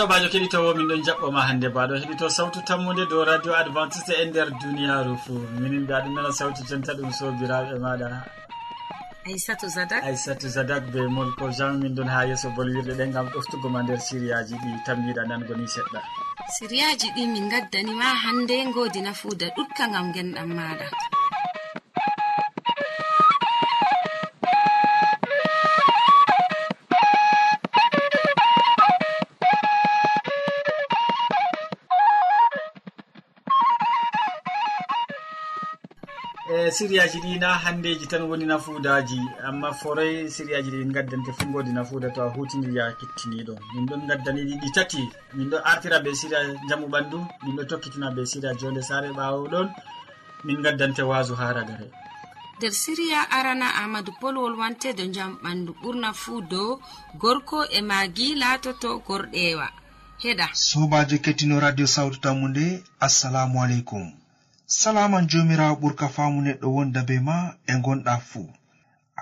sobajo keɗitowo min ɗon jaɓɓoma hannde baɗo heɗito sawtu tammude dow radio adventiste e nder duniyaru fou minin mbiya ɗum nana sawtu jonta ɗum sobiraɓe maɗa. Aissatou zadak. Aissatou zadak be molko jean min ɗon ha yeeso bolwirɗe ɗe gam ɗoftugo ma nder siriyaji ɗi. Tammiɗa nangoni seɗɗa. Siriyaji ɗi min gaddanima hannde godina fuuda ɗutka gam genɗam maɗa. siriyaji ɗi na handeji tan woni nafuudaji amma foroy siriyaji ɗi en gaddante fu godi nafuuda to a hutiniriya kettiniɗo. Min ɗon gaddani ɗiɗi tati. Min ɗo artira be siriya jamu ɓandu. Min ɗo tokkitina be siriya jonde sare ɓawo ɗon. Min gaddante wasu ha ragare. Nder siriya arana amadou pol wolwantedo jam ɓandu ɓurna fuu dow gorko e magi latoto gorɗewa heɗa. Sobajo kettino radio sawtu tammu nde assalamu aleykum. salaman jomirawo ɓurka faamu neɗɗo wonda be ma e gonɗa fuu.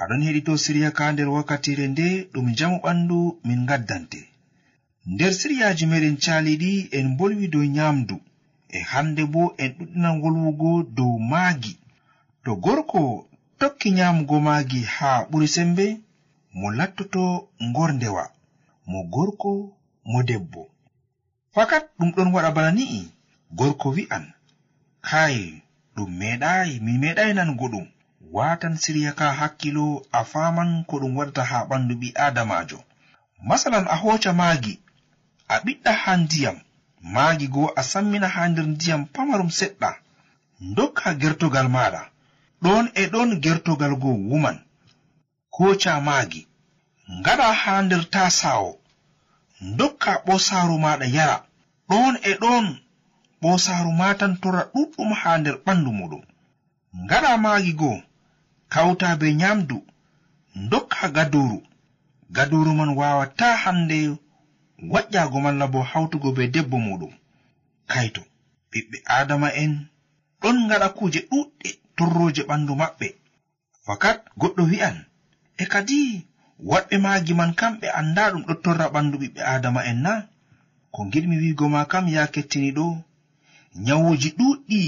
Aɗon heɗito siriya ka nder wakkatire nde ɗum jamu ɓandu min gaddante. Nder siriyaji meɗen caliɗi en bolwi dow nyamdu e hande bo en ɗuɗɗinan wolwugo dow maagi. To gorko tokki nyamugo maagi haa ɓuri sembe mo lattoto ngorndewa mo gorko mo debbo. Fakat ɗum ɗon waɗa bana ni'i gorko wi'an. hay ɗum meeɗayi mi meeɗayi nango ɗum. Watan siriya ka hakkilo a faman ko ɗum waɗata ha ɓandu ɓi adamajo masalan a hoca maagi a ɓiɗɗa ha ndiyam. Maagi go a sammina ha nder ndiyam pamarum seɗɗa. Dokka gertogal maɗa ɗon e ɗon gertogal go wuman. Koca maagi ngaɗa ha nder tasawo dokka ɓosaru maɗa yara. Ɗon e ɗon bosaru matan tora ɗuɗɗum ha nder ɓandu muɗum. Ngaɗa maagi goo kawta be nyamdu dokka gaduru gaduru man wawata hande waƴƴago malla bo hawtugo be debbo muɗum. Kaito ɓiɓɓe adama en ɗon ngaɗa kuje ɗuɗɗe torroje ɓandu maɓɓe. Fakat goɗɗo wi'an e kadi waɗɓe maagi man kamɓe anda ɗum ɗo torra ɓandu ɓiɓɓe adama en na ko giɗmi wigo ma kam ya kettiniɗo nyawuji ɗuɗɗi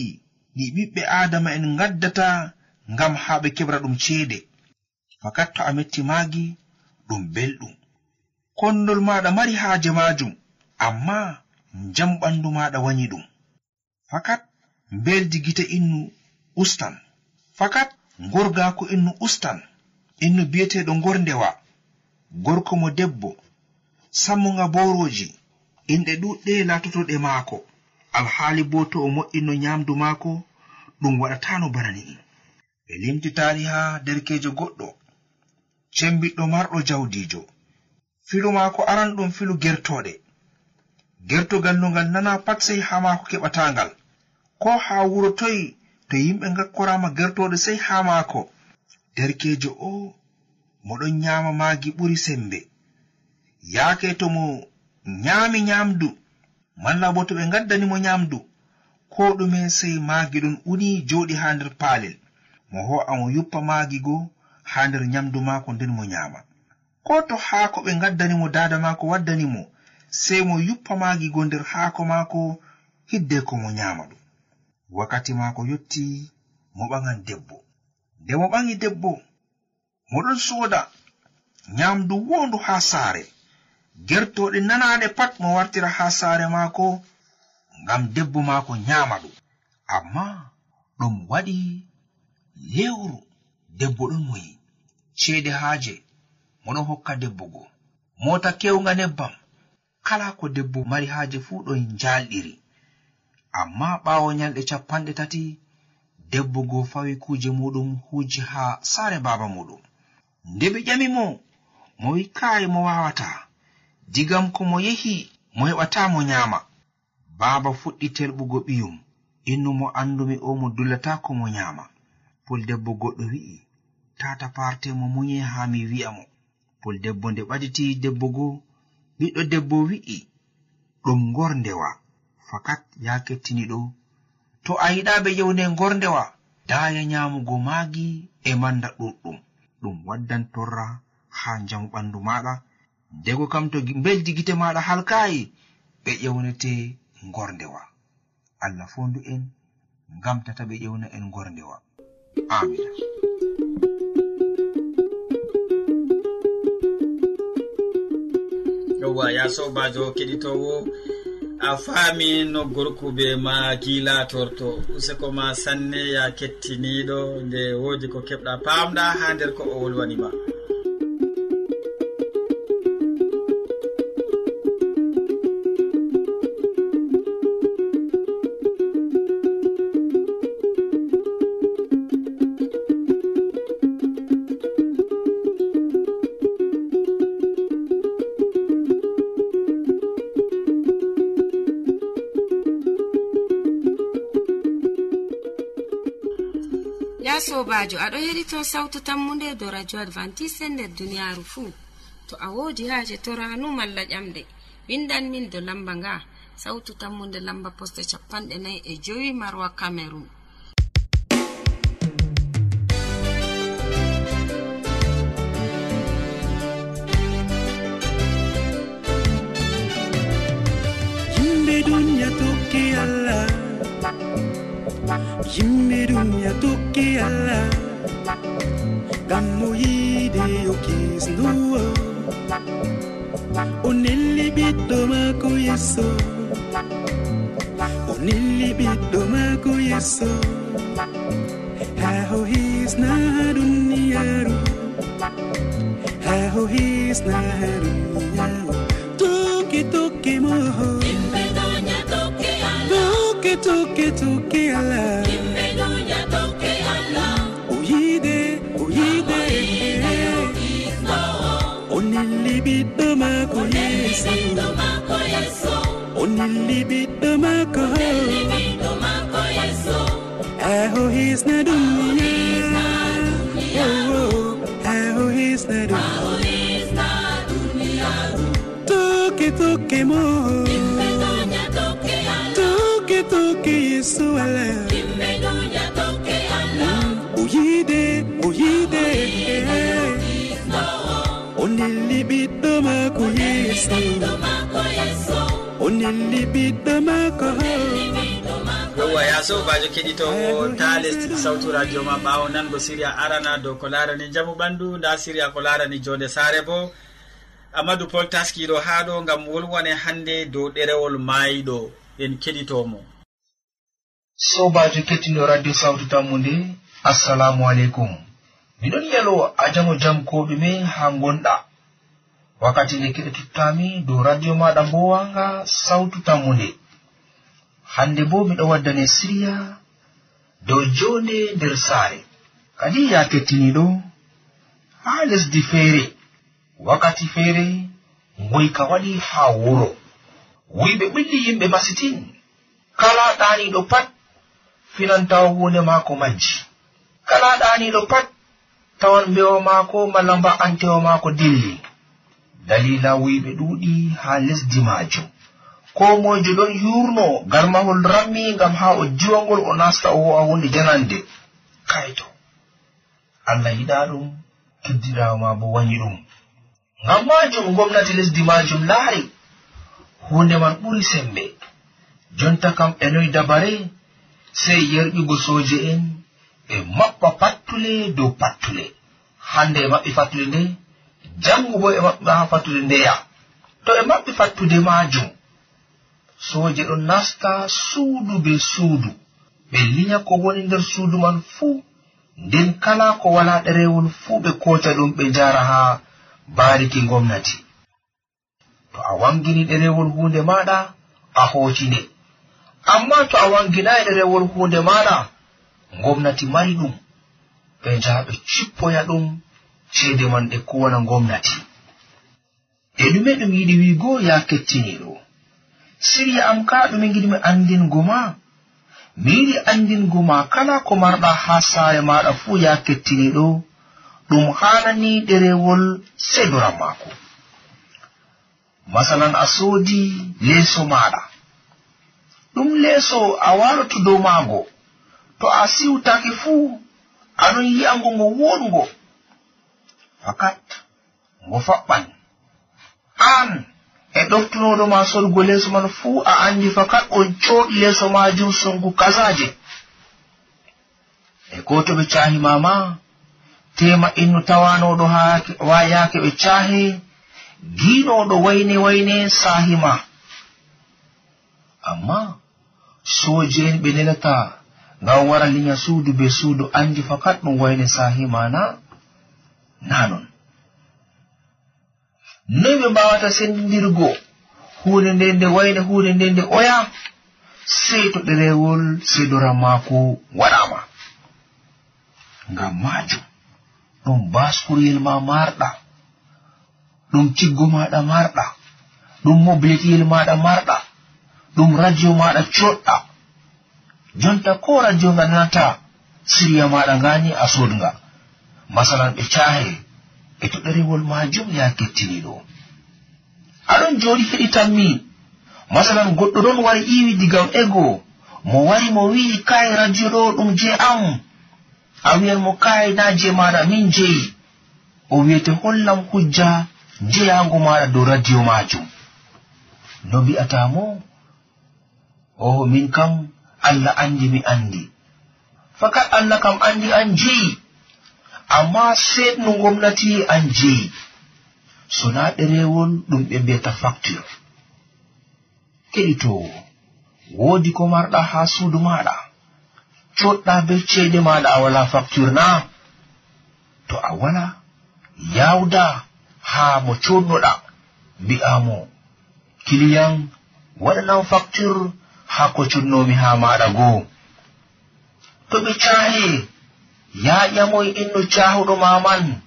ɗi ɓiɓɓe adama en gaddata ngam haa ɓe keɓra ɗum ceede. Fakat to a metti maagi ɗum belɗum. Kondol maɗa mari haaje majum amma jam ɓandu maɗa wanyi ɗum. Fakat mbeldi gite innu ustan. Fakat gorgako innu ustan. Innu bi'eteɗo gorndewa gorko mo debbo sammuga boroji inɗe ɗuɗɗe latotoɗe maako. alhaali bo to o mo'ino nyamdu maako ɗum waɗatano bana ni'i ɓe limti ha derkejo goɗɗo cembiɗɗo marɗo jawdijo filu maako aran ɗum filu gertoɗe gertugal nugal nana pat sei ha maako keɓatangal ko ha wuro toyi to yimɓe gakkorama gertoɗe sei ha maako. Derkejo o moɗon nyama maagi ɓuri sembe. Yaake to mo nyaami nyamdu malla bo to ɓe gaddanimo nyamdu ko ɗume sey maagi ɗon uni joɗi ha nder paalel. Mo ho'a mo yuppa maagi go ha nder nyamdu maako nden mo nyaama. Ko to haako ɓe gaddanimo dada maako waddanimo sey mo yuppa maagi go nder haako maako hidde ko mo nyaama ɗum. Wakkati maako yotti mo ɓagan debbo. Nde mo ɓaŋi debbo moɗon sooda nyamdu wondu ha saare. gertoɗe nanaɗe pat mo wartira ha saare maako ngam debbo maako nyama ɗum. Amma ɗum waɗi lewru debbo ɗon moyi. Ceede haaje moɗon hokka debbo go. Mota kewnga nebbam kala ko debbo mari haaje fuu ɗon njalɗiri amma ɓaawo nyalɗe capanɗe tati debbo go fawi kuje muɗum huji ha saare baba muɗum. Nde ɓe ƴami mo mo wi kaaye mo wawata digam ko mo yehi mo heɓata mo nyama. Baaba fuɗɗi telɓugo ɓiyum innu mo andumi o mo dullata ko mo nyaama puldebbo goɗɗo wi'i tata parte mo munye haa mi wi'a mo. Puldebbo nde ɓaditi debbo go ɓiɗɗo debbo wi'i ɗum ngorndewa fakat ya kettiniɗo to a yiɗaɓe yewne ngorndewa daya nyamugo maagi e manda ɗuɗɗum. Ɗum waddan torra ha njamu ɓandu maɗa dego kam to beldi gite maɗa halkayi ɓe ƴewnete ngorndewa. Allah fondu en ngamtata ɓe ƴewna en ngorndewa. Amina yowwa ya sobajo keɗitowo a faami no gorkube ma gilatorto useko ma sanne ya kettiniɗo nde woodi ko keɓɗa pamɗa ha nder ko o wolwanima sobajo aɗo heɗito sawtu tammude do radio advantice e nder duniyaaru fuu. To a woodi haaje toranu malla ƴamɗe windan min do lamba nga sawtu tammunde lamba poste capanɗe nayi e jowi marwa cameron mo sammoyiide yo kisnuwo o nelli ɓiɗɗo maako yesso. O nelli ɓiɗɗo maako yesso. Haa ho hisna haa duniyaaru haa hisna haa tokki tokki moho. Tokki tokki tokki allah. mako yeso o nelli ɓiɗɗo mako aho hisna duniya aho hisna duniya toke toke mo. Toke toke yeso ala ɓiɗɗo maako yeeso. O nelli ɓiɗɗo maako yowa ya sobajo keɗitowo ta lesdi sawtu radio ma ɓawo nango siria arana dow ko larani jamu ɓandu nda siria ko larani jonde sare bo. Amadou pol taskiɗo ha ɗo gam wolwane hande dow ɗerewol mayiɗo en keɗitomo sobajo kettino radio sawtu tammu nde assalamu aleykum. Miɗon yalo a jamo jam ko ɗume ha gonɗa wakkati nde keɗotottami dow radio maɗa mbowanga sawtu tammude. Hande bo miɗo waddane siriya dow jonde nder saare. Kadi ya kettiniɗo ha lesdi feere. Wakkati feere ngoyka waɗi ha wuro. Wiɓe ɓilli yimɓe masitin kala ɗaniɗo pat finantawa hunde maako majji. Kala ɗaniɗo pat tawan mbewa maako malla mba'antewa maako dilli. dalila wuyɓe ɗuuɗi ha lesdi majum ko moijo ɗon yurno garmahol rammi ngam ha o jiwangol o nasta o ho'a hunde janande kayto allah yiɗa ɗum keddinawma bo wañi ɗum. Ngam majum gomnati lesdi majum laari hunde man ɓuri sembe. Jonta kam e noyi dabare sey yerɓigo soje en ɓe maɓɓa pattule dow pattule. Hande e maɓɓi fattule nde jango bo e maɓɓe ha fattude ndeya. To ɓe maɓɓi fattude majum sooje ɗon nasta suudu be suudu. Ɓe liya ko woni nder suudu man fuu nden kala ko wala ɗerewol fuu ɓe kota ɗum ɓe njara ha bariki gomnati to a wangini ɗerewol hunde maɗa a hootinde amma to a wanginayi ɗerewol hunde maɗa gomnati mari ɗum ɓe njaha ɓe cippoya ɗum ceede man ɗe kuwana gomnati e ɗume ɗum yiɗi wiigo ya kettiniɗo. Siriya am ka ɗume giɗimi andingo ma. Mi yiɗi andingo ma kala ko marɗa haa saare maɗa fuu ya kettiniɗo. Ɗum hanani ɗerewol sedoran maako. Masalan a soodi leeso maɗa. Ɗum leeso a waloto dow maago to a siwtake fuu aɗon yi'ango ngo woɗugo. fakat ngo faɓɓan. An e ɗoftunoɗo ma sorgo leeso man fuu a anndi fakat on cooɗi leeso majum songu kasaje e ko to ɓe caahima ma tema innu tawanoɗo ha yaake ɓe caahe giinoɗo wayne wayne saahima amma soje en ɓe nelata ngam wara linya suudu be suudu anndi fakat ɗum wayne saahima na na non noy ɓe mbawata sendidirgo hunde nde nde wayna hunde nde nde oya sey to ɗerewol sedoran maako waɗama ngam majum ɗum baskuryel ma marɗa ɗum ciggo maɗa marɗa ɗum mobilitiyel maɗa marɗa ɗum radio maɗa coɗɗa. Jonta ko radio nga nanata siriya maɗa ngani a sodnga masalan ɓe cahe e to ɗerewol majum ya kettiniɗo aɗon joɗi heɗitanmi masalan goɗɗo ɗon wari iwi digam ego mo wari mo wi'i kai radio ɗo ɗum je am. A wiyan mo kai na je maɗa min jeyi o wiyete hollam hujja jeyago maɗa dow radio majum no mbi'atamo oho min kam allah andi mi andi fakat allah kam andi an jeyi amma seɗno gomnati an jeyi sona ɗerewol ɗum ɓe mbiyata facture. Keɗitowo woodi ko marɗa haa suudu maɗa. Coɗɗa be ceede maɗa a wala facture na. To a wala yawda haa mo coɗnoɗa mbi'amo kiliyan waɗanan facture haa ko cunnomi haa maɗa goo. To ɓe cahe yaƴamoy inno cahuɗo maman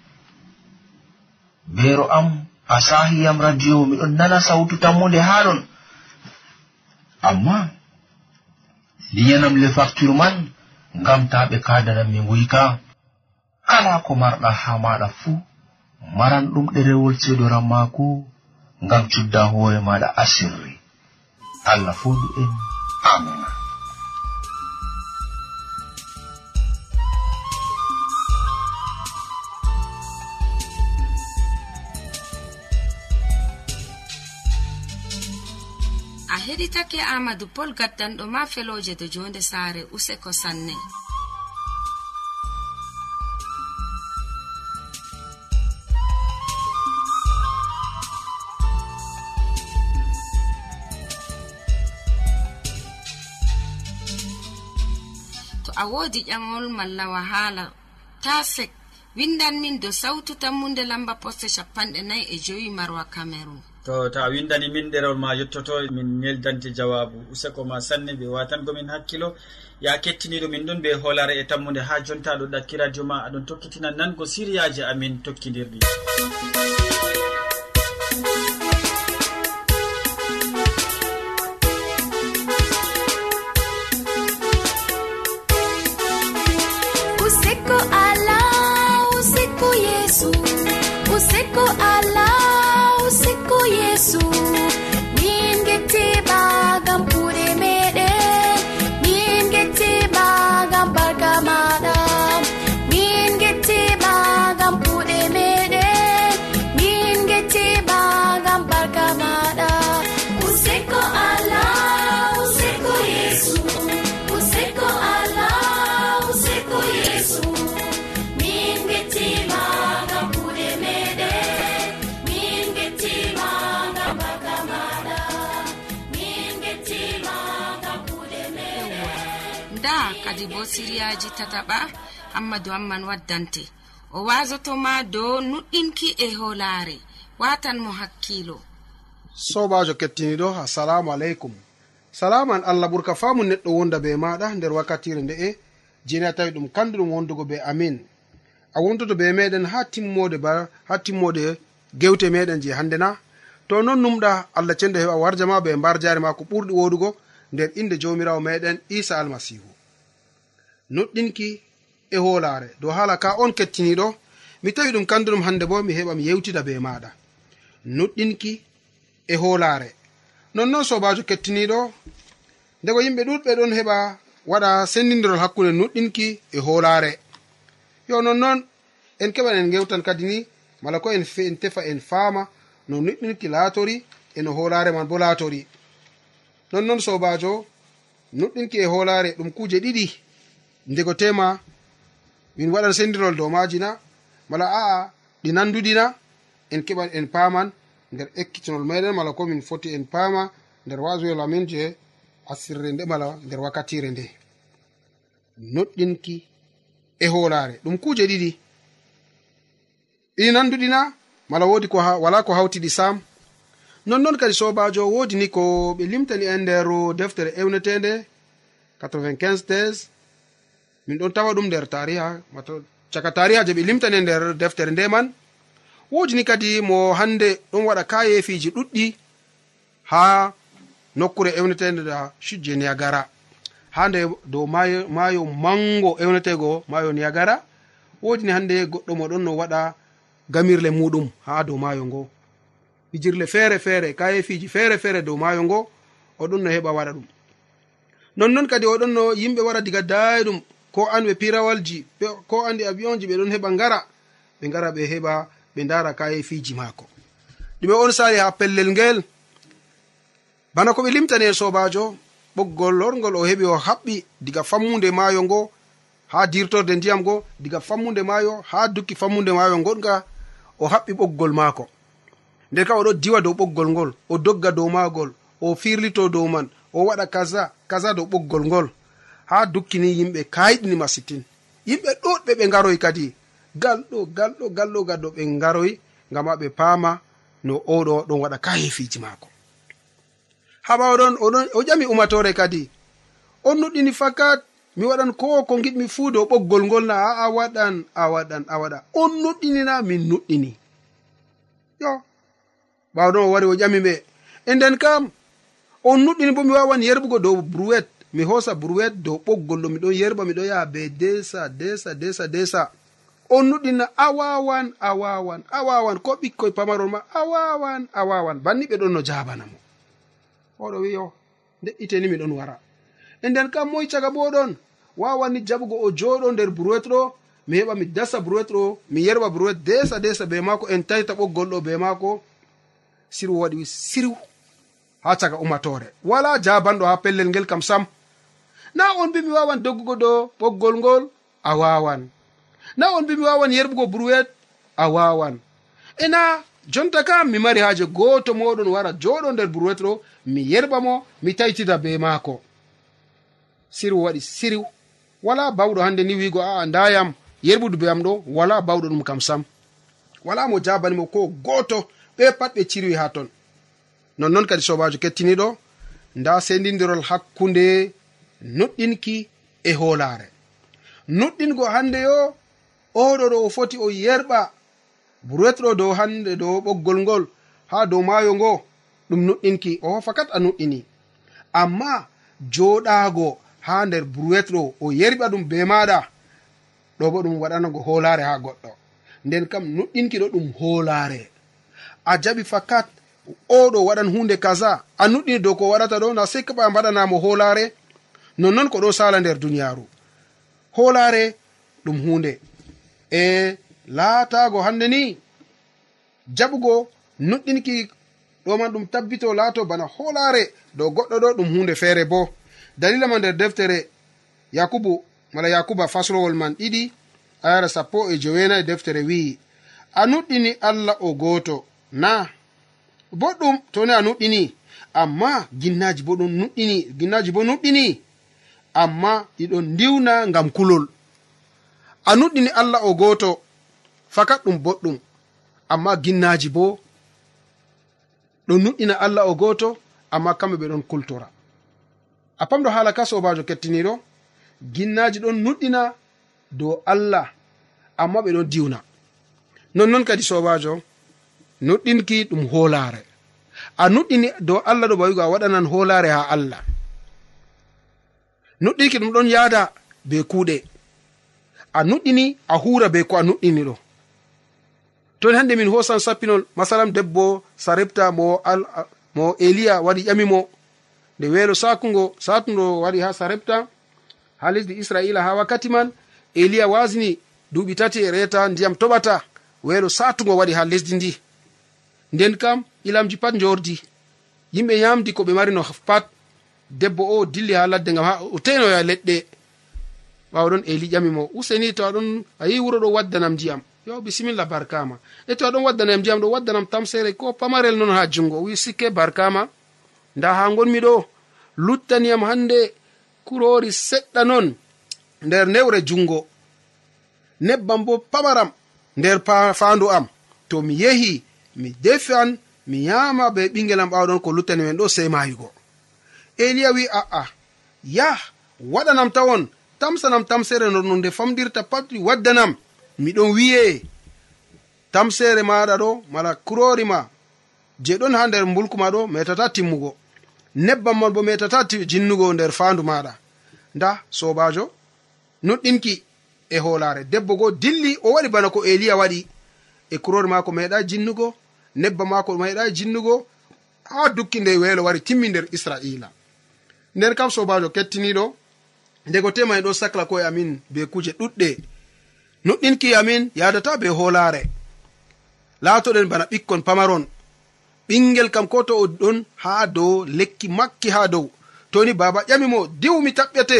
beero am a sahiyam radio miɗon nana sawtu tammude haa ɗon amma liyanam le facture man ngam ta ɓe kadanam mi nguyka kala ko marɗa haa maɗa fuu maran ɗum ɗerewol ceedoran maako ngam cudda hoore maɗa asirri. Allah fondu en amina heɗitake amadou pol gaddanɗo ma feloje do jonde saare useko sanne. To a wodi ƴamol malla wahala ta sek windan min do sautu tammunde lamba poste capanɗe nayi e joyi marwa cameron to to a windani min ɗerewol ma yettoto min neldante jawabu. Useko ma sanne ɓe watangomin hakkilo. Ya kettiniɗo min ɗon ɓe hoolare e tammude ha jonta ɗo ɗakki radio ma. Aɗon tokkitina nango siriyaji amin tokkidirɗi. mari bo siriyaji tataɓa hammadou amman waddante. O wasotoma dow nuɗɗinki e holaare watan mo hakkilo sobajo kettiniɗo assalamu aleykum. Salaman allah ɓurka famu neɗɗo wonda be maɗa nder wakkatire nde'e jeni a tawi ɗum kanduɗum wondugo be amin. A wontoto be meɗen ha timmode ba ha timmode gewte meɗen je hande na to non numɗa allah cenɗo heɓa warja ma be mbar jare ma ko ɓurɗi woɗugo nder inde jomirawo meɗen isa almasihu nuɗɗinki e hoolaare. Dow haala ka on kettiniɗo mi tawi ɗum kanduɗum hannde bo mi heɓa mi yewtida be maɗa nuɗɗinki e hoolaare. Nonnoon sobajo kettiniɗo ndego yimɓe ɗuɗɓe ɗon heɓa waɗa sendidirol hakkunde nuɗɗinki e hoolaare. Yo nonnoon en keɓan en gewtan kadi ni mala ko en en tefa en faama no nuɗɗinki laatori e no hoolaare man bo laatori. Nonnoon sobajo nuɗɗinki e hoolaare ɗum kuuje ɗiɗi. ndego tema min waɗan sendirol dow maji na mala a'a ɗi nanduɗina en keɓan en paman nder ekkitinol meɗen mala ko min foti en paama nder wasoyol amin je asirre nde mala nder wakkatire nde. Noɗɗinki e hoolare ɗum kuje ɗiɗi. Ɗi nanduɗina mala wodi ko wala ko hawtiɗi sam nonnon kadi sobajo wodi ni ko ɓe limtani en nder deftere ewnetende 95 tes min ɗon tawa ɗum nder tariha wato caka tariha je ɓe limtani nder deftere nde man. Woodi ni kadi mo hande ɗon waɗa kayefiji ɗuɗɗi ha nokkure ewnetede da shujje niyagara ha nde dow mayo, mayo mango ewnetego mayo niyagara woodini hande goɗɗo mo ɗon no waɗa gamirle muɗum ha dow mayo ngo. Fijirle feere feere kayefiji feere feere dow mayo ngo oɗon no heɓa waɗa ɗum. Nonnon kadi oɗon no yimɓe wara diga dayɗum ko anɓe pirawalji ko andi abiyonji ɓe ɗon heɓa ngara ɓe ngara ɓe heɓa ɓe ndara kayefiji maako. Ɗume on sali ha pellel ngel. Bana ko ɓe limtani en sobajo ɓoggol lorgol o heɓi o haɓɓi diga fammude maayo ngo ha dirtorde ndiyam ngo diga fammude maayo ha dukki fammude maayo goɗga o haɓɓi ɓoggol maako. Nden ka oɗo diwa dow ɓoggol ngol o dogga dow maagol o firlito dow man o waɗa kaza kaza dow ɓoggol ngol. ha dukkini yimɓe kayɗini masitin. Yimɓe ɗuɗɓe ɓe garoy kadi. Galɗo galɗo galɗo gadɗo ɓe garoy ngama ɓe paama no oɗo ɗon waɗa ka hefiji maako. Ha ɓawaɗon oɗon o ƴami umatore kadi. On nuɗɗini fakat mi waɗan ko ko giɗmi fuu dow ɓoggol ngol na a'a waɗan a waɗan a waɗa on nuɗɗinina min nuɗɗini. Yo ɓawɗon o wari o ƴami ɓe. E nden kam on nuɗɗini bo mi wawan yerɓugo dow bruwet mi hosa burwet dow ɓoggol ɗo miɗon yerɓa miɗon yaha be desa desa desa desa on nuɗɗina a wawan a wawan a wawan ko ɓikkoy pamarol ma a wawan a wawan banni ɓe ɗon no jabana mo. Oɗo wiyo de'iteni miɗon wara. E nden kam moy caga bo ɗon wawanni jaɓugo o joɗo nder burwet ɗo mi heɓa mi dasa burwet ɗo mi yerɓa burwet desa desa be maako en tayta ɓoggol ɗo be maako. Sirwo waɗi siriw ha caga umatore wala jabanɗo ha pellel ngel kam sam. na on bi mi wawan doggugo ɗo ɓoggol ngol a wawan. Na on bi mi wawan yerɓugo burwet a wawan. Ena jonta kam mi mari haaje gooto moɗon wara joɗo nder burwet ɗo mi yerɓa mo mi taytida be maako. Siriw waɗi siriw. Wala bawɗo hande ni wiigo aa ndayam yerɓudu be am ɗo wala bawɗo ɗum kam sam. Wala mo jabanimo ko gooto ɓe pat ɓe cirwi ha ton. Nonnoon kadi sobajo kettiniɗo nda sendidirol hakkunde nuɗɗinki e hoolaare. Nuɗɗingo hannde yo oɗo ɗo o foti o yerɓa buretɗo dow hannde dow ɓoggol ngol haa dow maayo ngo ɗum nuɗɗinki o fakat a nuɗɗini amma joɗaago haa nder buretɗo o yerɓa ɗum be maɗa ɗo bo ɗum waɗanago hoolaare haa goɗɗo. Nden kam nuɗɗinki ɗo ɗum hoolaare. A jaɓi fakat oɗo waɗan hunde kaza a nuɗɗini dow ko waɗata ɗo na sei kaɓa mbaɗanamo hoolaare nonnon ko ɗo sala nder duniyaru holare ɗum hunde e laatago hande ni jaɓugo nuɗɗinki ɗoman ɗum tabbito laato bana holare dow goɗɗo ɗo ɗum hunde feere bo. Dalila ma nder deftere yakubu mala yakuba faslowol man ɗiɗi ayara sappo e joweenayi deftere wi'i a nuɗɗini allah o gooto. Na boɗɗum toni a nuɗɗini amma ginnaji bo ɗum nuɗɗini ginnaji bo nuɗɗini. amma ɗiɗon ndiwna ngam kulol. A nuɗɗini allah o gooto fakat ɗum boɗɗum. Amma ginnaji bo ɗon nuɗɗina allah o gooto amma kamɓe ɓe ɗon kultora. A pamɗo haala ka sobajo kettiniɗo ginnaji ɗon nuɗɗina dow allah amma ɓe ɗon diwna. Nonnoon kadi sobajo nuɗɗinki ɗum hoolaare. A nuɗɗini dow allah ɗo bawigo a waɗanan hoolaare ha allah. nuɗɗiki ɗum ɗon yahda be kuuɗe. A nuɗɗini a hura be ko a nuɗɗini ɗo. Ton hande min hosan sappinol masalam debbo sarepta mo al, mo eliya waɗi ƴamimo nde weelo sakugo satugo waɗi ha sarepta ha lesdi israila ha wakkati man eliya wasini duuɓi tati e reta ndiyam toɓata weelo satugo waɗi ha lesdi ndi. Nden kam ilamji pat jordi yimɓe yamdi ko ɓe marino pat debbo o dilli ha ladde gam ha o tenoya leɗɗe. Ɓawa ɗon eli ƴamimo useni to aɗon a yi wuro ɗo waddanam ndiyam. Yo bisimilla barkama. E to aɗon waddanam ndiyam ɗo waddanam tamsere ko pamarel non ha jungo wi sikke barkama. Nda ha gonmi ɗo luttaniyam hande kurori seɗɗa non nder newre jungo nebbam bo pamaram nder fandu am. To mi yehi mi defan mi yama be ɓinguel am ɓawɗon ko luttani men ɗo sei mayugo. eliya wi a'a yah waɗanam tawon tamsanam tamsere no no nde famdirta pat waddanam. Miɗon wiye tamsere maɗa ɗo mala kurori ma je ɗon ha nder mbulkuma ɗo metata timmugo. Nebbam man bo metata jinnugo nder fandu maɗa. Nda sobajo nuɗɗinki e holare debbo go dilli o waɗi bana ko eliya waɗi. E kurori mako meɗa jinnugo nebba mako meɗa jinnugo ha dukki nde welo wari timmi nder israila. nden kam sobajo kettiniɗo ndego tema en ɗo sacla koye amin be kuje ɗuɗɗe. Nuɗɗinki amin yadata be holare latoɗen bana ɓikkon pamaron. Ɓingel kam ko to o ɗon ha dow lekki makki ha dow. Toni baba ƴamimo diwmi taɓɓete.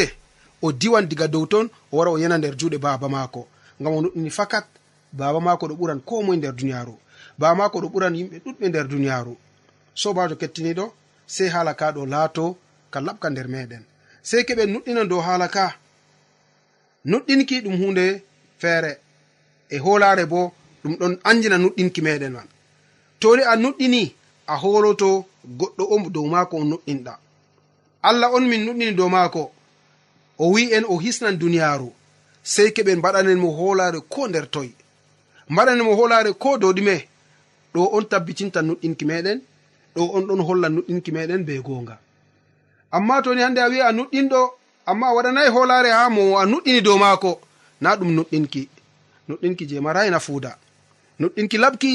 O diwan diga dow ton o wara o yana nder juuɗe baba maako. Ngam o nuɗɗini fakat baba maako ɗo ɓuran ko moye nder duniyaaru. Baba maako ɗo ɓuran yimɓe ɗuɗɓe nder duniyaaru. Sobajo kettiniɗo sei haala ka ɗo laato ka laɓka nder meɗen. Sey keɓe nuɗɗina dow haala ka. Nuɗɗinki ɗum hunde feere. E hoolare bo ɗum ɗon anjina nuɗɗinki meɗen man. Toni a nuɗɗini a holoto goɗɗo o dow maako o nuɗɗinɗa. Allah on min nuɗɗini dow maako. O wi en o hisnan duniyaaru. Sey keɓen mbaɗanen mo hoolaare ko nder toy. Mbaɗanen mo hoolaare ko dow ɗume. Ɗo on tabbitinta nuɗɗinki meɗen. Ɗo on ɗon holla nuɗɗinki meɗen be goonga. amma toni hande a wi'a a nuɗɗinɗo amma a waɗanayi holare ha mo a nuɗɗini dow maako na ɗum nuɗɗinki. Nuɗɗinki je marayi nafuuda. Nuɗɗinki laɓki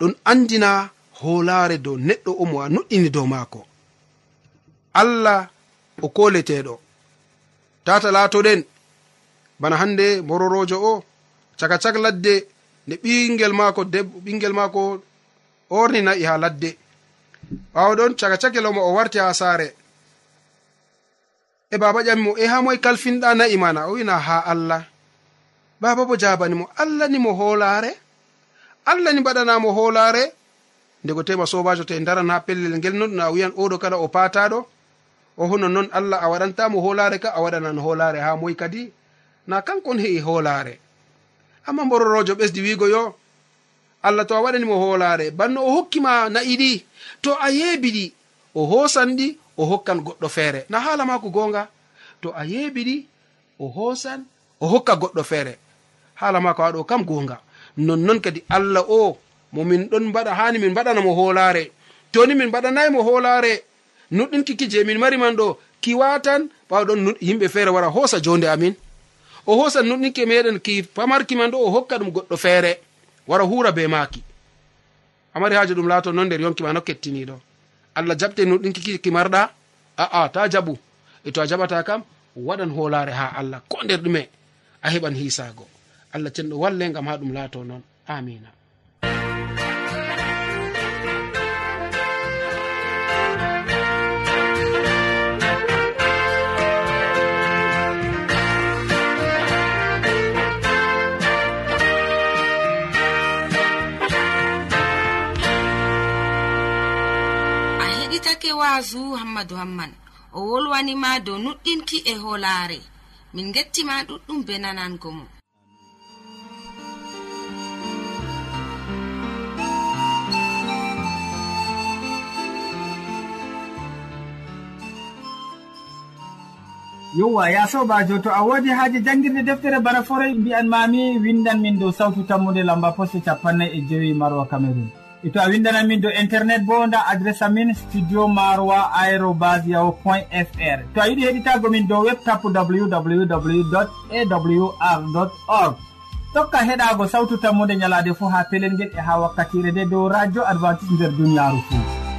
ɗon andina hoolaare dow neɗɗo o mo a nuɗɗini dow maako. Allah o koleteɗo tata laatoɗen bana hande mororojo o caka cak ladde nde ɓingel maako ɓingel maako orni na'i ha ladde. Ɓawo ɗon caka cakelomo o warti ha saare. e baba ƴamimo e ha moye kalfinɗa na'i mana? O wina ha allah. Baba bo jabanimo allah ni mo holare allah ni mbaɗanamo holare ndego tema sobajo to e daran ha pellel ngel nonɗuna a wiyan oɗo kada o pataɗo o honon noon allah a waɗantamo holare ka? A waɗanan holare ha moy kadi? Na kankon he'i holare amma mbororojo ɓesdi wigo yo allah to a waɗanimo holare banno o hokkima na'i ɗi to a yeebi ɗi o hosan ɗi o hokkan goɗɗo feere. Na haala maako gonga to a yeɓiɗi o hoosan o hokka goɗɗo feere. Haala maako aɗo kam gonga nonnon kadi allah o mo min ɗon mbaɗa hani min mbaɗanamo hoolaare. Toni min mbaɗanayi mo hoolaare. Nuɗɗinkiki je min mari man ɗo ki watan ɓawa ɗon yimɓe feere wara hoosa jonde amin. O hosan nuɗɗinki meɗen ki pamarki man ɗo o hokka ɗum goɗɗo feere wara hura be maaki. Amari haaji ɗum laato non nder yonki ma no kettiniɗo allah jaɓte no ɗin kikiki marɗa aa ta jaɓu. E to a jaɓata kam waɗan hoolare ha allah ko nder ɗume a heɓan hisago allah cenɗo walle gam ha ɗum laato noon amina sake waasu hammadou hamman. O wolwanima dow nuɗɗinki e hoolaare. Min gettima ɗuɗɗum be nanango mo. Yowa ya sobajo to a wodi haaji jangguirde deftere bana forey mbi'an mami windan min dow sawtu tammude lamba poste capannay e joyi marwa cameron e to a windanan min dow internet bo nda adresse amin studio maroa arobas yaho point fr. To a yiɗi heɗitago min dow web tapu www awr org. Tokka heɗago sawtu tammude ñalade fo ha pelel ngel e ha wakkatire nde dow radio adventiste nder duniyaru fou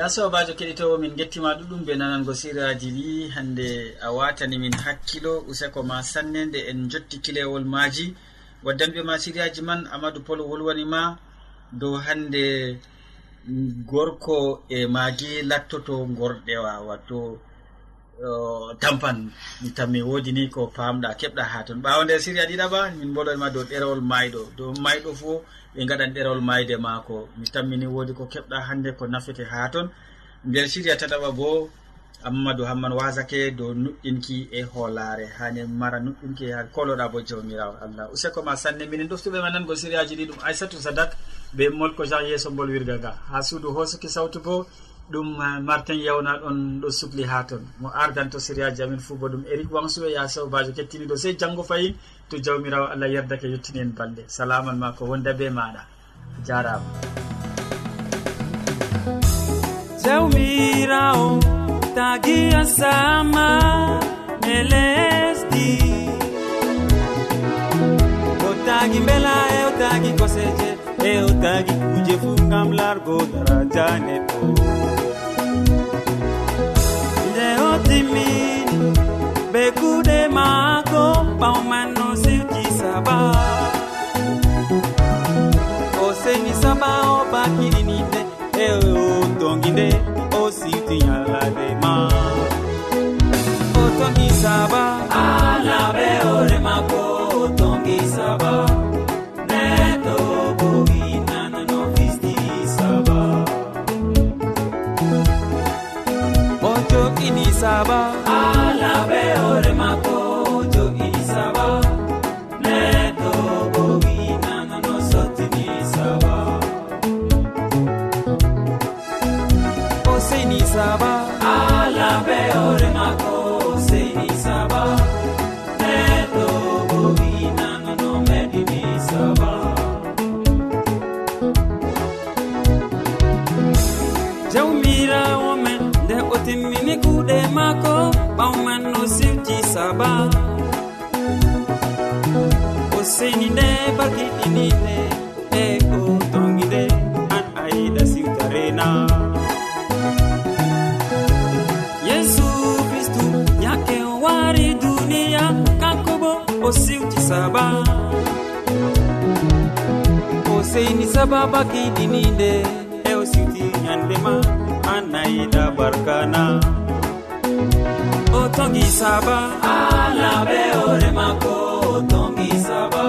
ya sobajo keɗitowo min gettima ɗuɗum be nanango siraji ɗi hande a watani min hakkilo useko ma sanne nde en jotti kilewol maji waddanɓe ma siriyaji man amadou pol wolwanima dow hande gorko e magi lattoto gorɗewa watto tampan mi tanmi wodi ni ko famɗa keɓɗa ha ton. Ɓawo nder siriya ɗiɗaɓa min mboɗoima dow ɗerewol mayɗo dow mayɗo fo ɓe gaɗan ɗerewol mayde maako. Mi tammini woodi ko keɓɗa hannde ko nafete haa toon nder siriya tataɓa bo ammadou hamman wasake dow nuɗɗinki e hoolaare. Hani mara nuɗɗinki ha koloɗa bo jawmirawo. Allah useko ma sanne minen ɗoftuɓe ma nango siriyaji ɗi ɗum aissatou sadak be molko jean yeeso mbolwirgal nga ha suudu hoosuki sawtu bo ɗum martin yawna ɗon ɗo sukli ha toon mo ardan to séria jamin fuu bo ɗum eric wansu e ya sobajo kettiniɗo sey janggo fayin. To jawmirawo allah yerdake yettini en balɗe. Salaman ma ko wonda be maɗa. Jarama. Jawmirawo tagiya sama e lesdi. O tagi mbela e o tagi koseje e o tagi kuje fu gam largo daraja neɗɗo be kuuɗe maako ɓawman no sewti saba. O seni saba o bakiɗiniɗe e o tongi nde o siwti ñallade barkiɗinine e ko tongide an ayiɗa siwtarena. Yesu kristu yake o wari duniya kanko bo o siwti saba. O seyni saba bakiɗininde e o siwti yandema an ayiɗa barkana. O tongi saba. Alaɓe ore mako o tongi saba.